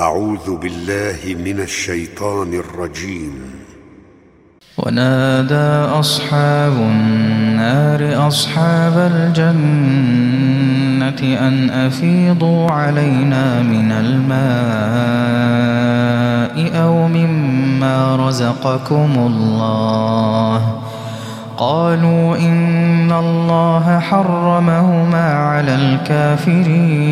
أعوذ بالله من الشيطان الرجيم. ونادى أصحاب النار أصحاب الجنة أن أفيضوا علينا من الماء أو مما رزقكم الله. قالوا إن الله حرمهما على الكافرين.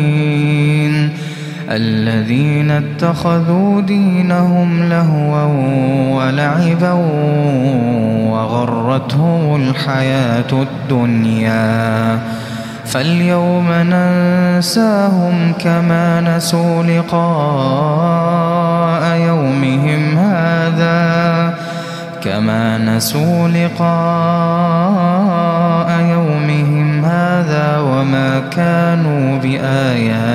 الذين اتخذوا دينهم لهوا ولعبا وغرتهم الحياة الدنيا. فاليوم ننساهم كما نسوا لقاء يومهم هذا. كما نسوا لقاء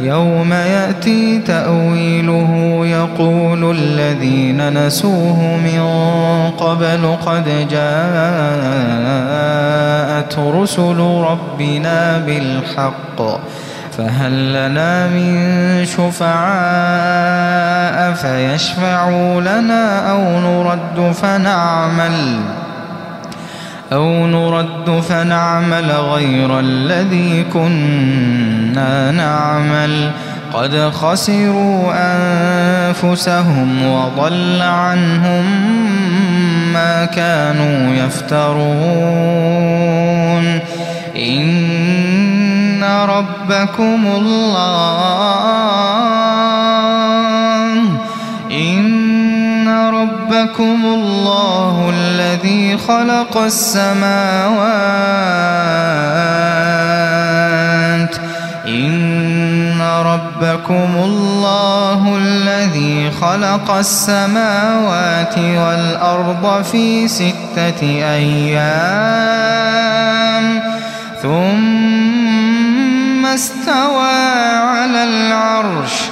يوم يأتي تأويله يقول الذين نسوه من قبل قد جاءت رسل ربنا بالحق فهل لنا من شفعاء فيشفعوا لنا أو نرد فنعمل أو نرد فنعمل غير الذي كنا نعمل. قد خسروا أنفسهم وضل عنهم ما كانوا يفترون. إن ربكم الله ربكم الله الذي خلق السماوات. إن ربكم الله الذي خلق السماوات والأرض في ستة أيام. ثم استوى على العرش.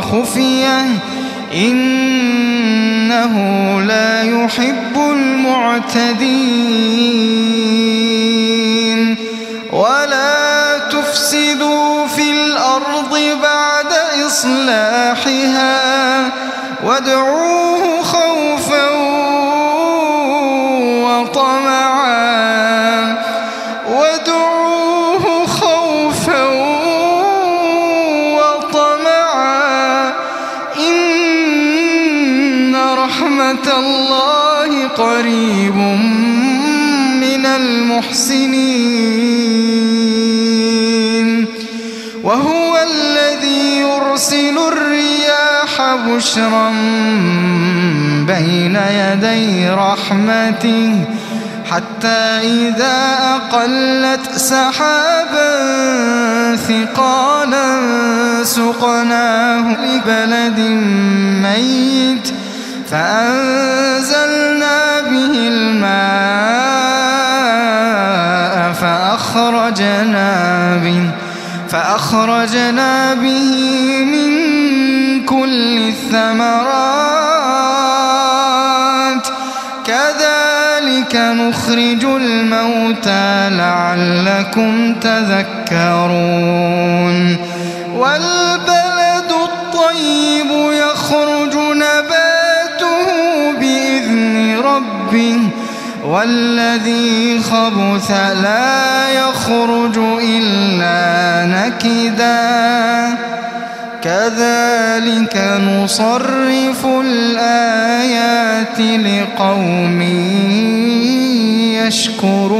وخفية إنه لا يحب المعتدين ولا تفسدوا في الأرض بعد إصلاحها وادعوه رحمة الله قريب من المحسنين. وهو الذي يرسل الرياح بشرا بين يدي رحمته حتى إذا أقلت سحابا ثقالا سقناه لبلد ميت. فأنزلنا به الماء فأخرجنا به فأخرجنا به من كل الثمرات. كذلك نخرج الموتى لعلكم تذكرون. والبلد الطيب يخرج ربه والذي خبث لا يخرج إلا نكدا. كذلك نصرف الآيات لقوم يشكرون.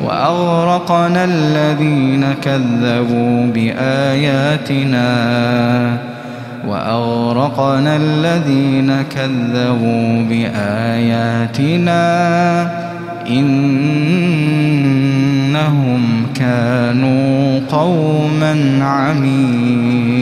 وأغرقنا الذين كذبوا بآياتنا وأغرقنا الذين كذبوا بآياتنا إنهم كانوا قوما عمين